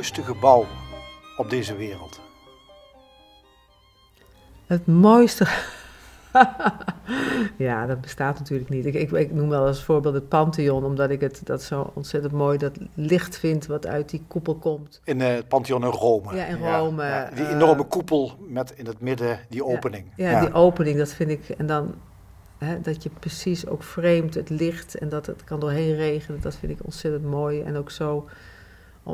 Mooiste gebouw op deze wereld? Het mooiste. ja, dat bestaat natuurlijk niet. Ik, ik, ik, noem wel als voorbeeld het Pantheon, omdat ik het dat zo ontzettend mooi dat licht vind wat uit die koepel komt. In uh, het Pantheon in Rome. Ja, in Rome. Ja, die enorme koepel met in het midden die opening. Ja, die opening, dat vind ik. En dan hè, dat je precies ook vreemd het licht en dat het kan doorheen regenen, dat vind ik ontzettend mooi. En ook zo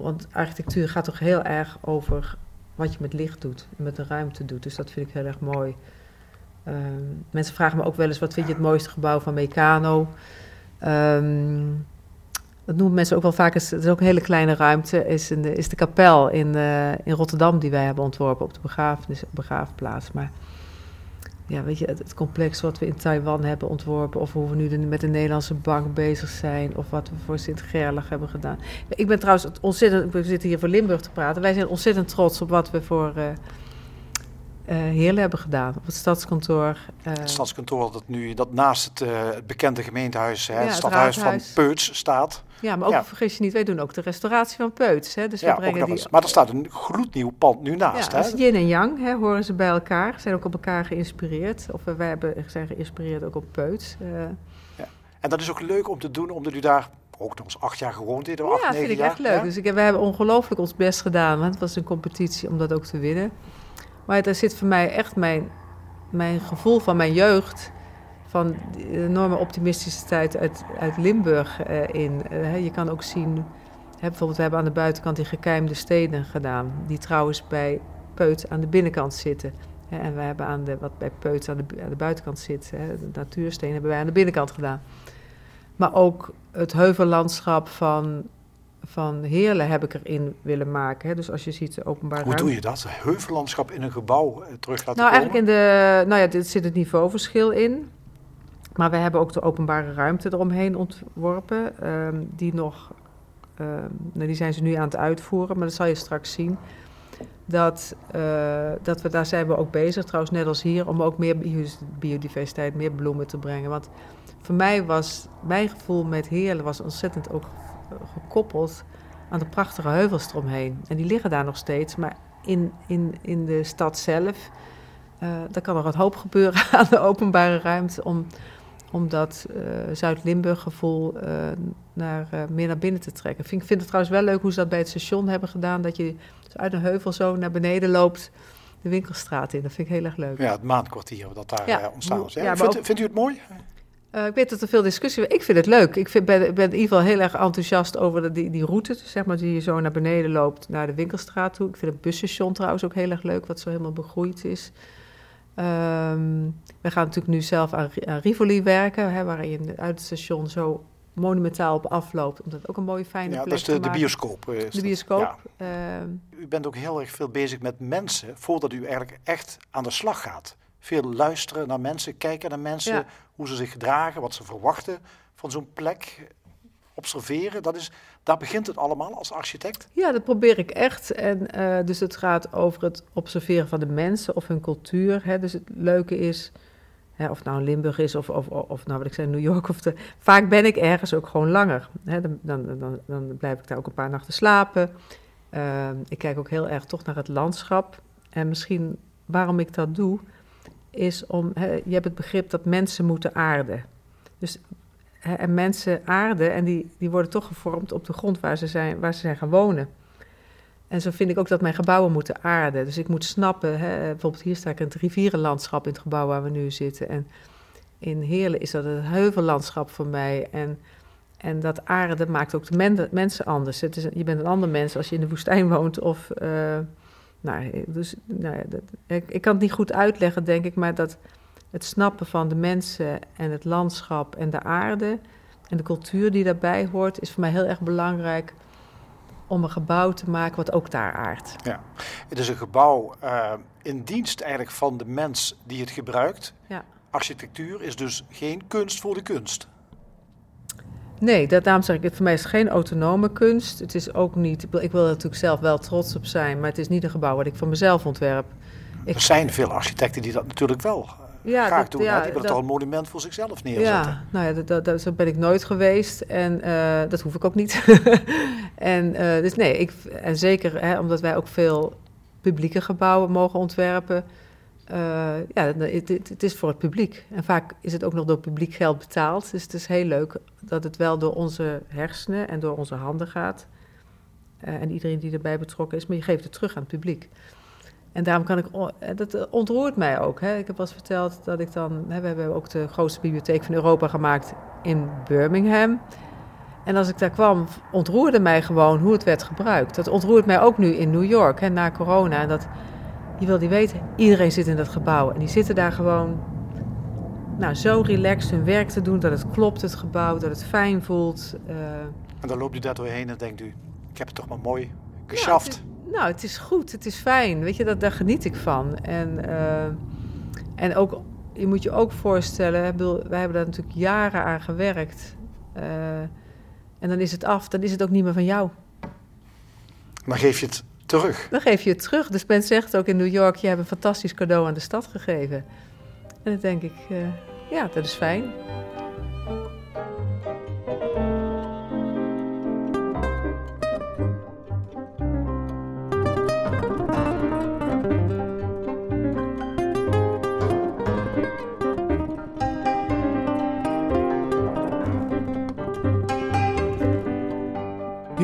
want architectuur gaat toch heel erg over wat je met licht doet met de ruimte doet. Dus dat vind ik heel erg mooi. Um, mensen vragen me ook wel eens: wat vind je het mooiste gebouw van Meccano? Um, dat noemen mensen ook wel vaak. Het is ook een hele kleine ruimte. Is, de, is de kapel in, uh, in Rotterdam die wij hebben ontworpen op de begrafenis, begraafplaats. Maar ja, weet je, het, complex wat we in Taiwan hebben ontworpen, of hoe we nu met de Nederlandse bank bezig zijn, of wat we voor Sint-Gerlach hebben gedaan. Ik ben trouwens ontzettend, we zitten hier voor Limburg te praten, wij zijn ontzettend trots op wat we voor uh, uh, Heerlen hebben gedaan, op het stadskantoor. Uh, het stadskantoor dat nu dat naast het, het bekende gemeentehuis, hè, ja, het stadhuis van Peuts staat. Ja, maar ook, vergis je niet, wij doen ook de restauratie van Peuts. Hè? Dus ja, we brengen die... maar er staat een gloednieuw pand nu naast. Ja, hè? yin en yang, hè, horen ze bij elkaar. Zijn ook op elkaar geïnspireerd. Of wij hebben, zijn geïnspireerd ook op Peuts. Ja. En dat is ook leuk om te doen, omdat u daar ook nog eens acht jaar gewoond heeft. Ja, vind ik echt leuk. Dus ik, we hebben ongelooflijk ons best gedaan. Want het was een competitie om dat ook te winnen. Maar daar zit voor mij echt mijn, mijn gevoel van mijn jeugd van de enorme optimistische tijd uit, uit Limburg uh, in. Uh, je kan ook zien, bijvoorbeeld we hebben aan de buitenkant die gekeimde stenen gedaan, die trouwens bij Peut aan de binnenkant zitten. En we hebben aan de, wat bij Peut aan de, aan de buitenkant zit, hè, de natuursteen hebben wij aan de binnenkant gedaan. Maar ook het heuvellandschap van, van Heerlen heb ik erin willen maken. Hè. Dus als je ziet openbaar Hoe doe je dat? Heuvellandschap in een gebouw eh, terug laten nou, komen? eigenlijk in de... Nou ja, dit zit het niveauverschil in. Maar we hebben ook de openbare ruimte eromheen ontworpen, ehm, die nog, um, nou, die zijn ze nu aan het uitvoeren, maar dat zal je straks zien. Dat, uh, dat we, daar zijn we ook bezig, trouwens net als hier, om ook meer biodiversiteit, meer bloemen te brengen. Want voor mij was, mijn gevoel met Heerlen was ontzettend ook gekoppeld aan de prachtige heuvels eromheen. En die liggen daar nog steeds, maar in, in, in de stad zelf, uh, daar kan nog wat hoop gebeuren aan de openbare ruimte om om dat uh, Zuid-Limburg gevoel uh, naar, meer naar binnen te trekken. Ik vind, vind het trouwens wel leuk hoe ze dat bij het station hebben gedaan. Dat je uit een heuvel zo naar beneden loopt de winkelstraat in. Dat vind ik heel erg leuk. Ja, het maandkwartier dat daar ja. ontstaan is. Ja, vindt, vindt, u het mooi? Ik weet dat er veel discussie is. Ik vind het leuk. Ik vind, ben, ben in ieder geval heel erg enthousiast over de, die, die route. zeg maar, die je zo naar beneden loopt naar de winkelstraat toe. Ik vind het busstation trouwens ook heel erg leuk, wat zo helemaal begroeid is. Um, we gaan natuurlijk nu zelf aan, aan Rivoli werken, hè, waar je uit het station zo monumentaal op afloopt. Omdat ook een mooie, fijne ja, plek dat is de, de bioscoop. Is de bioscoop. Ja. Uh, u bent ook heel erg veel bezig met mensen, voordat u eigenlijk echt aan de slag gaat. Veel luisteren naar mensen, kijken naar mensen, ja. hoe ze zich gedragen, wat ze verwachten van zo'n plek. observeren, dat is, daar begint het allemaal als architect? Ja, dat probeer ik echt. En, uh, dus het gaat over het observeren van de mensen of hun cultuur. Hè. Dus het leuke is, hè, of het nou Limburg is of, of, of nou wat ik zei, New York. Of de, vaak ben ik ergens ook gewoon langer. Hè. Dan, dan, dan, dan blijf ik daar ook een paar nachten slapen. Uh, ik kijk ook heel erg toch naar het landschap. En misschien waarom ik dat doe, is om, je hebt het begrip dat mensen moeten aarden. Dus en mensen aarden en die, die worden toch gevormd op de grond waar ze, zijn, waar ze zijn gaan wonen. En zo vind ik ook dat mijn gebouwen moeten aarden. Dus ik moet snappen, bijvoorbeeld hier sta ik in het rivierenlandschap in het gebouw waar we nu zitten. En in Heerlen is dat een heuvellandschap voor mij. En, en dat aarden maakt ook de mensen anders. Het is, je bent een ander mens als je in de woestijn woont. Of, uh, nou, dus, nou, dat, ik, ik kan het niet goed uitleggen, denk ik, maar dat het snappen van de mensen en het landschap en de aarde en de cultuur die daarbij hoort, is voor mij heel erg belangrijk om een gebouw te maken wat ook daar aardt. Ja, het is een gebouw uh, in dienst eigenlijk van de mens die het gebruikt. Ja. Architectuur is dus geen kunst voor de kunst. Nee, dat, daarom zeg ik, het voor mij is geen autonome kunst. Het is ook niet, ik wil er natuurlijk zelf wel trots op zijn, maar het is niet een gebouw wat ik voor mezelf ontwerp. Er zijn veel architecten die dat natuurlijk wel ja, graag dat, doen. Ja, die willen toch een monument voor zichzelf neerzetten. Ja, nou ja, dat, dat, zo ben ik nooit geweest en uh, dat hoef ik ook niet. en, uh, dus nee, ik, en zeker hè, omdat wij ook veel publieke gebouwen mogen ontwerpen. Uh, ja, het, het, is voor het publiek. En vaak is het ook nog door publiek geld betaald. Dus het is heel leuk dat het wel door onze hersenen en door onze handen gaat. en iedereen die erbij betrokken is, maar je geeft het terug aan het publiek. En daarom kan ik, eh, dat eh, ontroert mij ook. Hè. Ik heb eens verteld dat ik dan, hè, we hebben ook de grootste bibliotheek van Europa gemaakt in Birmingham. En als ik daar kwam, ontroerde mij gewoon hoe het werd gebruikt. Dat ontroert mij ook nu in New York, hè, na corona. En dat, je wil die weten, iedereen zit in dat gebouw. En die zitten daar gewoon nou, zo relaxed hun werk te doen, dat het klopt, het gebouw, dat het fijn voelt. Uh... En dan loopt u daar doorheen en denkt u, ik heb het toch maar mooi geschaft. Nou, het is goed, het is fijn. Weet je, dat, daar geniet ik van. En, uh, en ook, je moet je ook voorstellen, wij hebben daar natuurlijk jaren aan gewerkt. Uh, en dan is het af, dan is het ook niet meer van jou. Maar geef je het terug? Dan geef je het terug. Dus Ben zegt ook in New York, je hebt een fantastisch cadeau aan de stad gegeven. En dan denk ik, uh, ja, dat is fijn.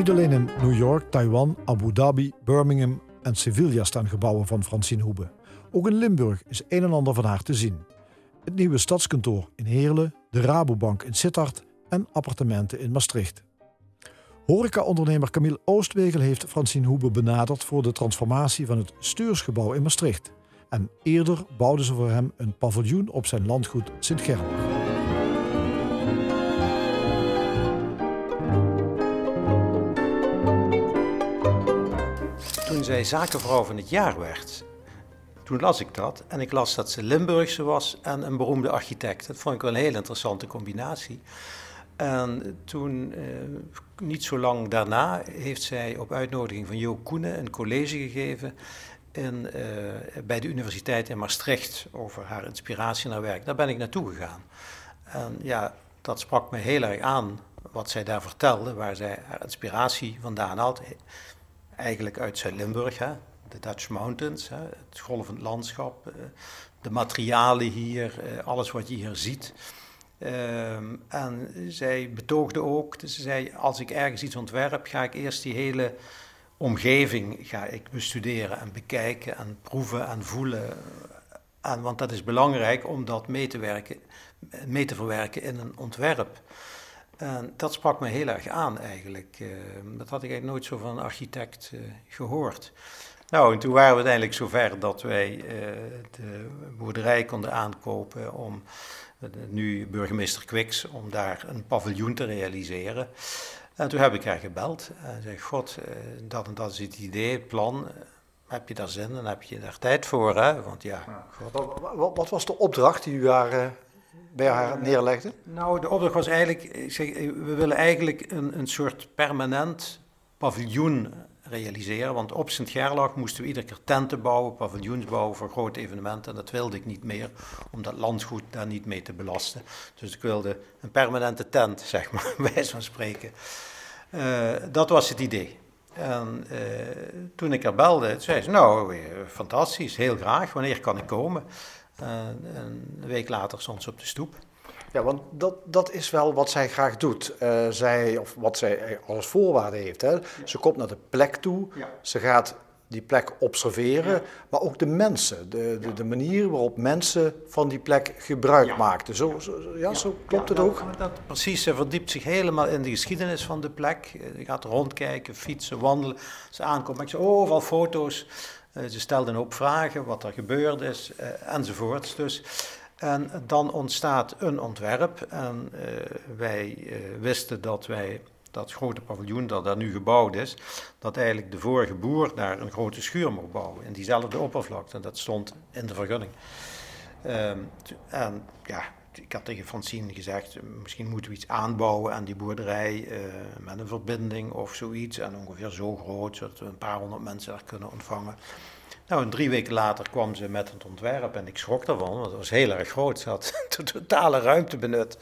Niet alleen in New York, Taiwan, Abu Dhabi, Birmingham en Sevilla staan gebouwen van Francine Hoebe. Ook in Limburg is een en ander van haar te zien. Het nieuwe stadskantoor in Heerlen, de Rabobank in Sittard en appartementen in Maastricht. Horeca-ondernemer Camille Oostwegel heeft Francine Hoebe benaderd voor de transformatie van het Steursgebouw in Maastricht. En eerder bouwden ze voor hem een paviljoen op zijn landgoed Sint-Gerlach. Toen zij zakenvrouw van het jaar werd, toen las ik dat. En ik las dat ze Limburgse was en een beroemde architect. Dat vond ik wel een heel interessante combinatie. En toen, eh, niet zo lang daarna, heeft zij op uitnodiging van Jo Koenen een college gegeven in, eh, bij de Universiteit in Maastricht over haar inspiratie naar werk. Daar ben ik naartoe gegaan. En ja, dat sprak me heel erg aan wat zij daar vertelde, waar zij haar inspiratie vandaan had eigenlijk uit Zuid-Limburg, de Dutch Mountains, hè, het golvend landschap, eh, de materialen hier, eh, alles wat je hier ziet. Ehm, en zij betoogde ook, dus ze zei, als ik ergens iets ontwerp, ga ik eerst die hele omgeving ga ik bestuderen en bekijken en proeven en voelen. En, want dat is belangrijk om dat mee te, werken, mee te verwerken in een ontwerp. En dat sprak me heel erg aan eigenlijk. Uh, dat had ik eigenlijk nooit zo van een architect uh, gehoord. Nou, en toen waren we uiteindelijk zover dat wij uh, de boerderij konden aankopen om, nu burgemeester Kwiks, om daar een paviljoen te realiseren. En toen heb ik haar gebeld en zei, god, dat en dat is het idee, het plan. Heb je daar zin en heb je daar tijd voor? Hè? Want ja, God. Wat, wat, was de opdracht die u haar bij haar neerlegde? Nou, de opdracht was eigenlijk, zeg, we willen eigenlijk een, een soort permanent paviljoen realiseren. Want op Sint-Gerlach moesten we iedere keer tenten bouwen, paviljoens bouwen voor grote evenementen. En dat wilde ik niet meer, om dat landgoed daar niet mee te belasten. Dus ik wilde een permanente tent, zeg maar, wijs van spreken. Uh, dat was het idee. En uh, toen ik er belde, zei ze, nou, fantastisch, heel graag, wanneer kan ik komen? Uh, een week later stond ze op de stoep. Ja, want dat, dat is wel wat zij graag doet. Uh, zij, of wat zij als voorwaarde heeft. Hè. Ze komt naar de plek toe, ja. ze gaat die plek observeren, ja. maar ook de mensen, de, de, de, manier waarop mensen van die plek gebruik maakten. Zo, zo, ja, zo klopt het ook? Dat, precies, ze verdiept zich helemaal in de geschiedenis van de plek. Ze gaat rondkijken, fietsen, wandelen. Ze aankomt, ik oh, overal foto's. Uh, ze stelde een hoop vragen, wat er gebeurd is, uh, enzovoorts. Dus en dan ontstaat een ontwerp. En uh, wij wisten dat wij dat grote paviljoen dat daar nu gebouwd is, dat eigenlijk de vorige boer daar een grote schuur mocht bouwen. In diezelfde oppervlakte. Dat stond in de vergunning. Um, en ja, ik had tegen Francine gezegd, misschien moeten we iets aanbouwen aan die boerderij uh, met een verbinding of zoiets. En ongeveer zo groot, zodat we een paar honderd mensen daar kunnen ontvangen. Nou, drie weken later kwam ze met het ontwerp en ik schrok daarvan, want het was heel erg groot. Ze had de totale ruimte benut.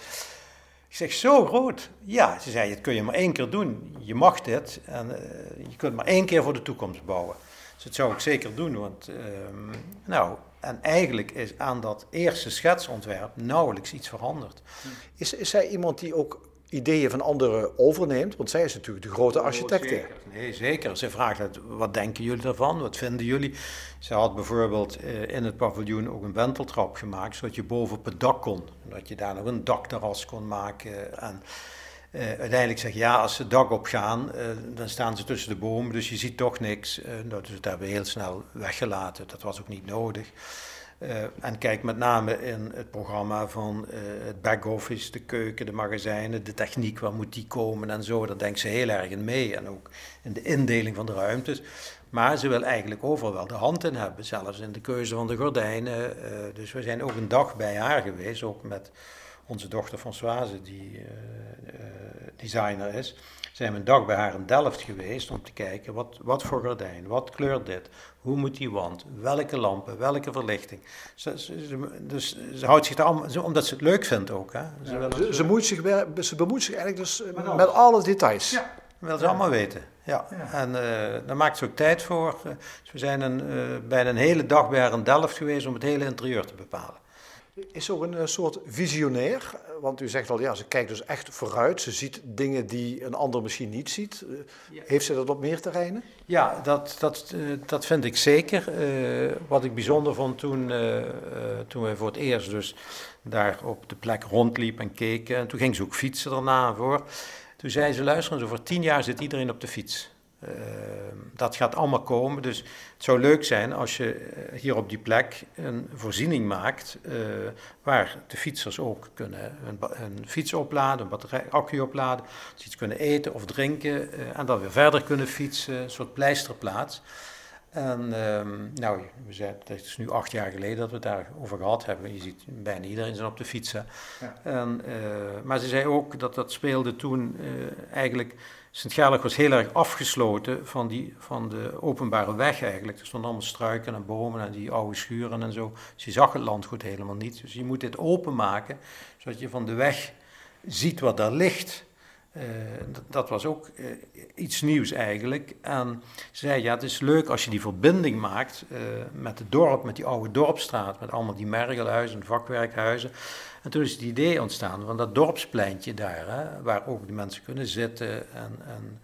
Ik zeg, zo groot? Ja, ze zei, het kun je maar één keer doen. Je mag dit en uh, je kunt maar één keer voor de toekomst bouwen. Dus dat zou ik zeker doen, want uh, nou, en eigenlijk is aan dat eerste schetsontwerp nauwelijks iets veranderd. Is, is zij iemand die ook ideeën van anderen overneemt? Want zij is natuurlijk de grote architect. Oh, zeker. Nee, zeker. Ze vraagt, wat denken jullie daarvan? Wat vinden jullie? Ze had bijvoorbeeld uh, in het paviljoen ook een wenteltrap gemaakt, zodat je boven op het dak kon. Dat je daar nog een dakterras kon maken. En uh, uiteindelijk zeg je, ja, als ze het dak opgaan, uh, dan staan ze tussen de bomen, dus je ziet toch niks. dus dat hebben we heel snel weggelaten. Dat was ook niet nodig. Uh, en kijk met name in het programma van uh, het back-office, de keuken, de magazijnen, de techniek, waar moet die komen en zo. Daar denkt ze heel erg in mee. En ook in de indeling van de ruimtes. Maar ze wil eigenlijk overal wel de hand in hebben, zelfs in de keuze van de gordijnen. Uh, dus we zijn ook een dag bij haar geweest, ook met onze dochter Françoise, die designer is zijn we een dag bij haar in Delft geweest om te kijken wat, wat voor gordijn, wat kleurt dit, hoe moet die wand, welke lampen, welke verlichting. Ze, ze, dus ze houdt zich daar allemaal, omdat ze het leuk vindt ook. Hè. Ze, ja, ze, ze, bemoeit zich, ze bemoeit zich eigenlijk dus met, met alle details. Ja, wil ze allemaal weten. Ja. ja. En uh, daar maakt ze ook tijd voor. Dus we zijn een, uh, bijna een hele dag bij haar in Delft geweest om het hele interieur te bepalen. Is ook een soort visionair, want u zegt al, ja, ze kijkt dus echt vooruit. Ze ziet dingen die een ander misschien niet ziet. Ja. Heeft ze dat op meer terreinen? Ja, dat, dat, dat vind ik zeker. Uh, wat ik bijzonder vond toen, uh, toen we voor het eerst dus daar op de plek rondliepen en keken. En toen ging ze ook fietsen daarna voor. Toen zei ze, luister eens, over tien jaar zit iedereen op de fiets. Uh, dat gaat allemaal komen. Dus het zou leuk zijn als je hier op die plek een voorziening maakt uh, waar de fietsers ook kunnen een, een fiets opladen, een batterij, accu opladen, ze iets kunnen eten of drinken uh, en dan weer verder kunnen fietsen, een soort pleisterplaats. En um, nou, we zijn, het is nu acht jaar geleden dat we het daarover gehad hebben. Je ziet bijna iedereen zijn op de fietsen. Ja. En, maar ze zei ook dat dat speelde toen eigenlijk Sint-Gerlach was heel erg afgesloten van, die, van de openbare weg eigenlijk. Er stonden allemaal struiken en bomen en die oude schuren en zo. Dus je zag het landgoed helemaal niet. Dus je moet dit openmaken, zodat je van de weg ziet wat daar ligt. Uh, dat, was ook uh, iets nieuws eigenlijk. En ze zei, ja, het is leuk als je die verbinding maakt uh, met het dorp, met die oude dorpstraat, met allemaal die mergelhuizen, vakwerkhuizen. En toen is het idee ontstaan van dat dorpspleintje daar, hè, waar ook de mensen kunnen zitten. En, en,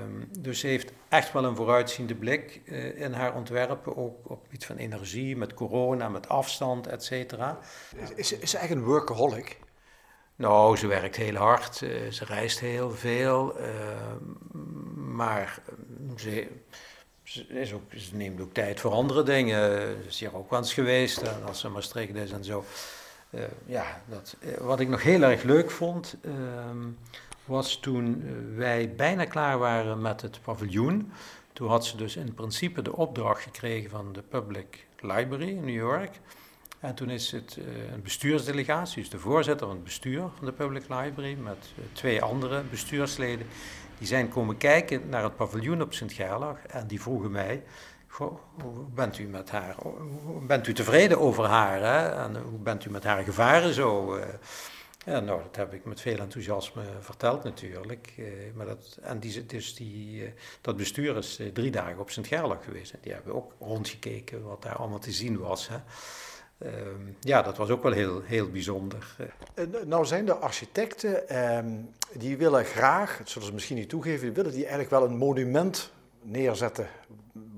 um, dus ze heeft echt wel een vooruitziende blik uh, in haar ontwerpen, ook op iets van energie, met corona, met afstand, et cetera. Is, is ze eigenlijk een workaholic? Nou, ze werkt heel hard, uh, ze reist heel veel, uh, maar ze, ze, is ook, ze neemt ook tijd voor andere dingen. Ze is hier ook wel eens geweest, als ze Maastricht is en zo. Uh, ja, dat, uh, wat ik nog heel erg leuk vond, uh, was toen wij bijna klaar waren met het paviljoen. Toen had ze dus in principe de opdracht gekregen van de Public Library in New York. En toen is het een bestuursdelegatie, dus de voorzitter van het bestuur van de Public Library, met twee andere bestuursleden, die zijn komen kijken naar het paviljoen op Sint-Gerlach en die vroegen mij, hoe bent u met haar, bent u tevreden over haar hè? en hoe bent u met haar gevaren zo? Uh, ja, nou, dat heb ik met veel enthousiasme verteld natuurlijk. Uh, maar dat, en die, dus die, uh, dat bestuur is drie dagen op Sint-Gerlach geweest. Die hebben ook rondgekeken wat daar allemaal te zien was. Hè. Ehm, ja, dat was ook wel heel, heel bijzonder. nou zijn de architecten, ehm, die willen graag, dat zullen ze misschien niet toegeven, die willen die eigenlijk wel een monument neerzetten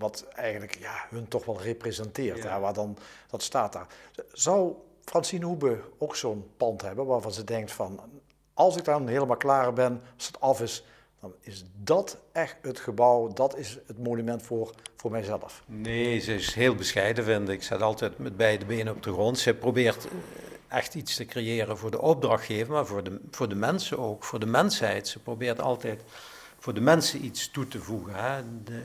wat eigenlijk ja, hun toch wel representeert. Ja. Hè, waar dan, dat staat daar. Zou Francine Hoebe ook zo'n pand hebben waarvan ze denkt van, als ik dan helemaal klaar ben, als het af is, dan is dat echt het gebouw, dat is het monument voor, voor mijzelf. Nee, ze is heel bescheiden, vind ik. Ze staat altijd met beide benen op de grond. Ze probeert echt iets te creëren voor de opdrachtgever, maar voor de, voor de mensen ook, voor de mensheid. Ze probeert altijd voor de mensen iets toe te voegen. Hè. De,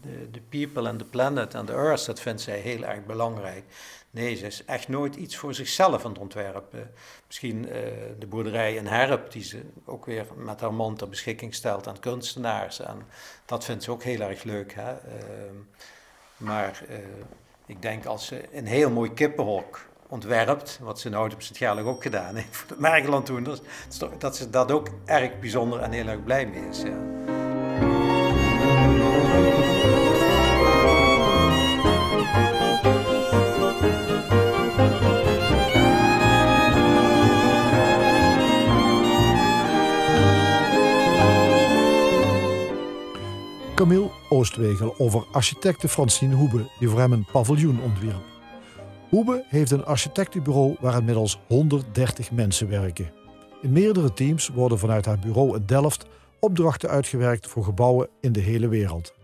de, de people and the planet and the earth, dat vindt zij heel erg belangrijk. Nee, ze is echt nooit iets voor zichzelf aan het ontwerpen. Misschien uh, de boerderij in Herp, die ze ook weer met haar man ter beschikking stelt aan kunstenaars. En dat vindt ze ook heel erg leuk. Hè? Uh, maar uh, ik denk als ze een heel mooi kippenhok ontwerpt, wat ze nou op Sint-Gerlig ook gedaan heeft voor de Mergeland toen, dat ze dat ook erg bijzonder en heel erg blij mee is. Ja. Camille Oostwegel over architecte Francine Hoebe, die voor hem een paviljoen ontwierp. Hoebe heeft een architectenbureau waar inmiddels 130 mensen werken. In meerdere teams worden vanuit haar bureau in Delft opdrachten uitgewerkt voor gebouwen in de hele wereld.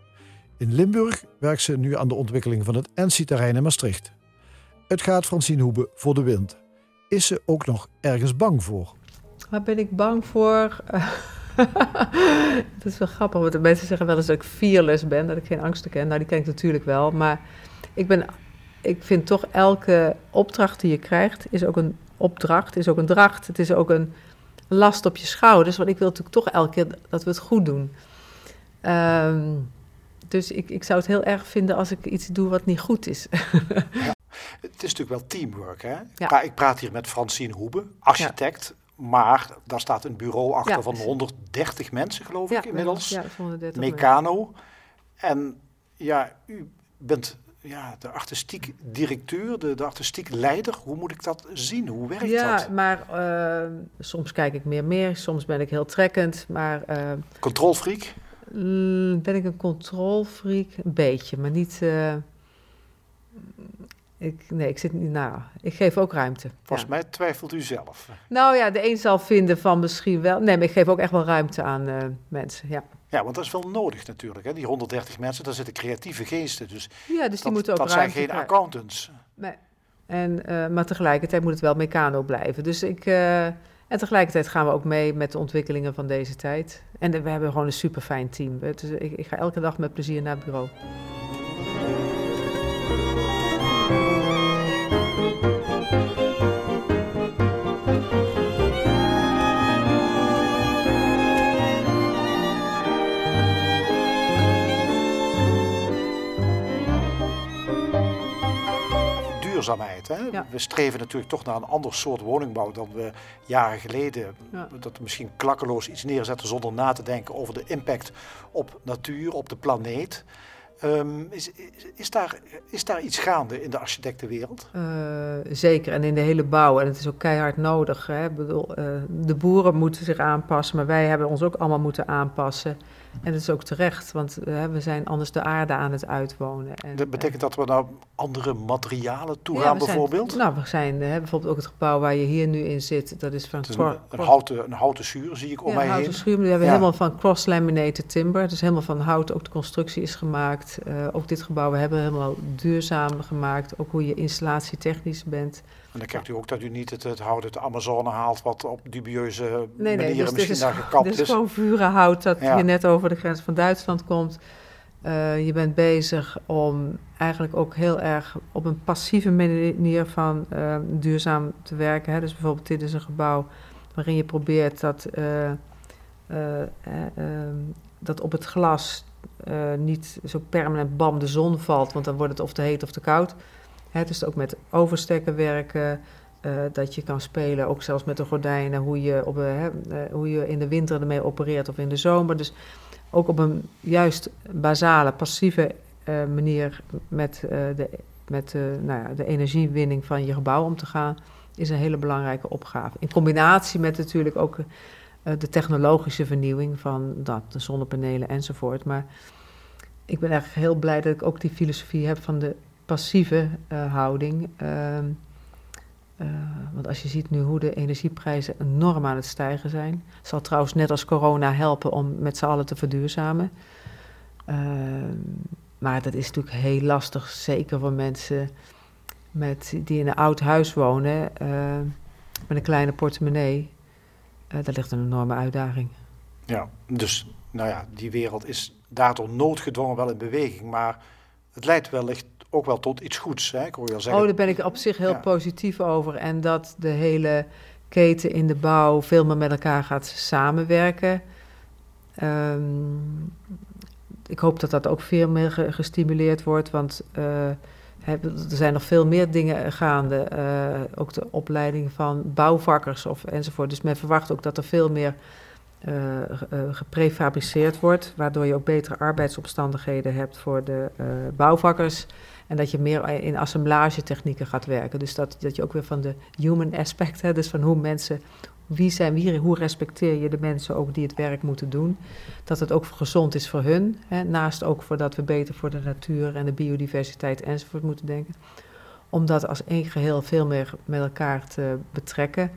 In Limburg werkt ze nu aan de ontwikkeling van het NC-terrein in Maastricht. Het gaat Francine Hoebe voor de wind. Is ze ook nog ergens bang voor? Waar ben ik bang voor? dat is wel grappig, want de mensen zeggen wel eens dat ik fearless ben, dat ik geen angsten ken. Nou, die ken ik natuurlijk wel, maar ik, ben, ik vind toch elke opdracht die je krijgt, is ook een opdracht, is ook een dracht. Het is ook een last op je schouders, want ik wil natuurlijk toch elke keer dat we het goed doen. Um, dus ik, ik zou het heel erg vinden als ik iets doe wat niet goed is. ja. Het is natuurlijk wel teamwork, hè? Ja. Ik praat hier met Francine Hoebe, architect. Maar daar staat een bureau achter van 130 mensen, geloof ik, inmiddels. Ja, 130 Meccano. En ja, u bent ja, de artistiek directeur, de, de artistiek leider. Hoe moet ik dat zien? Hoe werkt ja, dat? Ja, maar uh, soms kijk ik meer meer, soms ben ik heel trekkend. Maar, uh, Controlfreak? Ben ik een controlfreak? Een beetje, maar niet... Uh, ik, nee, ik zit niet. Nou, ik geef ook ruimte. Volgens ja. mij twijfelt u zelf. Nou ja, de een zal vinden van misschien wel. Nee, maar ik geef ook echt wel ruimte aan mensen. Ja. Ja, want dat is wel nodig natuurlijk. Hè? Die 130 mensen, daar zitten creatieve geesten. Dus ja, dus die dat, moeten ook dat zijn geen accountants. Nee. En, uh, maar tegelijkertijd moet het wel mecano blijven. Dus ik. Uh, en tegelijkertijd gaan we ook mee met de ontwikkelingen van deze tijd. En we hebben gewoon een super fijn team. Dus ik, ik ga elke dag met plezier naar het bureau. Duurzaamheid. Hè? Ja. We streven natuurlijk toch naar een ander soort woningbouw dan we jaren geleden. Ja. Dat we misschien klakkeloos iets neerzetten zonder na te denken over de impact op natuur, op de planeet. Um, is, is, daar, is daar iets gaande in de architectenwereld? Uh, zeker, en in de hele bouw. En het is ook keihard nodig. Hè? Ik bedoel, uh, de boeren moeten zich aanpassen, maar wij hebben ons ook allemaal moeten aanpassen. En dat is ook terecht, want uh, we zijn anders de aarde aan het uitwonen. En, dat betekent dat we naar andere materialen toe gaan, bijvoorbeeld? Zijn, nou, we zijn bijvoorbeeld ook het gebouw waar je hier nu in zit. Dat is van is een, een, houten, een houten schuur, zie ik om ja, mij een houten heen. schuur. We hebben helemaal van cross-laminated timber. Dus helemaal van hout, ook de constructie is gemaakt. Uh, ook dit gebouw we hebben helemaal duurzaam gemaakt. Ook hoe je installatietechnisch bent. En dan kijkt u ook dat u niet het, het hout uit de Amazone haalt, wat op dubieuze nee, manieren dus misschien is, daar gekapt is. Dit is gewoon vurenhout dat ja. hier net over de grens van Duitsland komt. Uh, je bent bezig om eigenlijk ook heel erg op een passieve manier van uh, duurzaam te werken. Hè. Dus bijvoorbeeld dit is een gebouw waarin je probeert dat, uh, dat op het glas niet zo permanent bam de zon valt, want dan wordt het of te heet of te koud. Hè, dus ook met overstekken werken, dat je kan spelen, ook zelfs met de gordijnen, hoe je, op, hoe je in de winter ermee opereert of in de zomer. Dus ook op een juist basale, passieve uh, manier met, uh, de, met uh, nou ja, de energiewinning van je gebouw om te gaan, is een hele belangrijke opgave. In combinatie met natuurlijk ook de technologische vernieuwing van dat, de zonnepanelen enzovoort. Maar ik ben eigenlijk heel blij dat ik ook die filosofie heb van de passieve houding. Ehm, uh, want als je ziet nu hoe de energieprijzen enorm aan het stijgen zijn. zal trouwens net als corona helpen om met z'n allen te verduurzamen. Uh, maar dat is natuurlijk heel lastig, zeker voor mensen met, die in een oud huis wonen, uh, met een kleine portemonnee. daar ligt een enorme uitdaging. Ja, dus nou ja, die wereld is daardoor noodgedwongen wel in beweging. Maar het leidt wellicht ook wel tot iets goeds. Hè? Ik hoor je al zeggen. Oh, daar ben ik op zich heel positief over. En dat de hele keten in de bouw veel meer met elkaar gaat samenwerken. Um, ik hoop dat dat ook veel meer gestimuleerd wordt, want uh, er zijn nog veel meer dingen gaande. Uh, ook de opleiding van bouwvakkers of enzovoort. Dus men verwacht ook dat er veel meer uh, geprefabriceerd wordt, waardoor je ook betere arbeidsomstandigheden hebt voor de bouwvakkers. En dat je meer in assemblagetechnieken gaat werken. Dus dat, dat je ook weer van de human aspect, hè, dus van hoe mensen, wie zijn wie, hoe respecteer je de mensen ook die het werk moeten doen. Dat het ook gezond is voor hun. Hè, naast ook voordat we beter voor de natuur en de biodiversiteit enzovoort moeten denken. Om dat als één geheel veel meer met elkaar te betrekken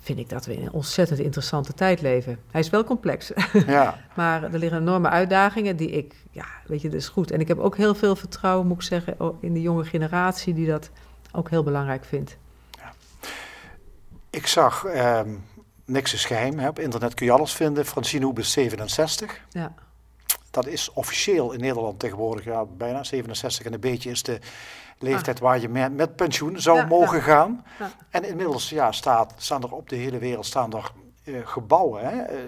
vind ik dat we in een ontzettend interessante tijd leven. Hij is wel complex. Ja. maar er liggen enorme uitdagingen die ik, ja, weet je, dat is goed. En ik heb ook heel veel vertrouwen, moet ik zeggen, in de jonge generatie die dat ook heel belangrijk vindt. Ja. Ik zag, ehm, niks is geheim, hè, op internet kun je alles vinden. Francine Hoebe is 67. Ja. Dat is officieel in Nederland tegenwoordig, ja, bijna 67 en een beetje is de leeftijd waar je met, met pensioen zou mogen gaan. En inmiddels ja, staat, staan er op de hele wereld staan er, uh, gebouwen. Hè? Uh,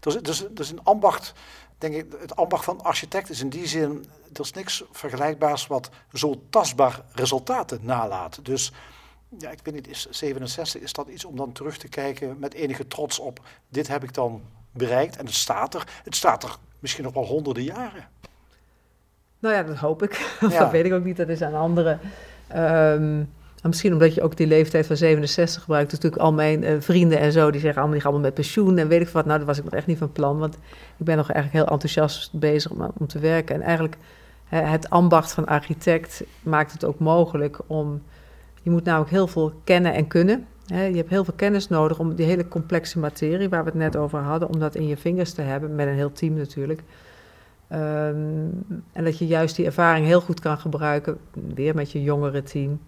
dus, dus, dus een ambacht, denk ik, het ambacht van architect is in die zin, er is niks vergelijkbaars wat zo tastbaar resultaten nalaat. Dus ja, ik weet niet, is 67, is dat iets om dan terug te kijken met enige trots op, dit heb ik dan bereikt en het staat er. Het staat er misschien nog wel honderden jaren. Nou ja, dat hoop ik. dat weet ik ook niet. Dat is aan anderen. Um, misschien omdat je ook die leeftijd van 67 gebruikt. Dus natuurlijk al mijn uh, vrienden en zo, die zeggen allemaal, die gaan allemaal met pensioen en weet ik wat. Nou, dat was ik nog echt niet van plan. Want ik ben nog eigenlijk heel enthousiast bezig om, om te werken. En eigenlijk het ambacht van architect maakt het ook mogelijk om... Je moet namelijk heel veel kennen en kunnen. je hebt heel veel kennis nodig om die hele complexe materie... waar we het net over hadden, om dat in je vingers te hebben. Met een heel team natuurlijk. Um, en dat je juist die ervaring heel goed kan gebruiken, weer met je jongere team,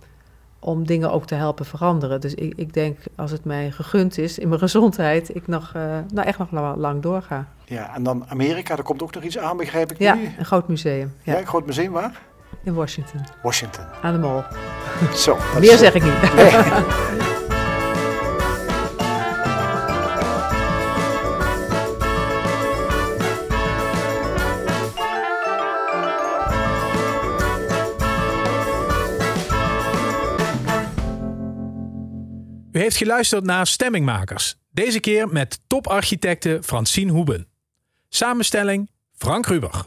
om dingen ook te helpen veranderen. Dus ik, ik denk, als het mij gegund is in mijn gezondheid, ik nog, uh, nou echt nog lang, lang, doorga. Ja, en dan Amerika, daar komt ook nog iets aan, begrijp ik ja, nu? Ja, een groot museum. Ja. ja, een groot museum waar? In Washington. Washington. Aan de mol. Zo. Meer zeg ik niet. U heeft geluisterd naar Stemmingmakers. Deze keer met toparchitecte Francine Hoeben. Samenstelling Frank Ruber.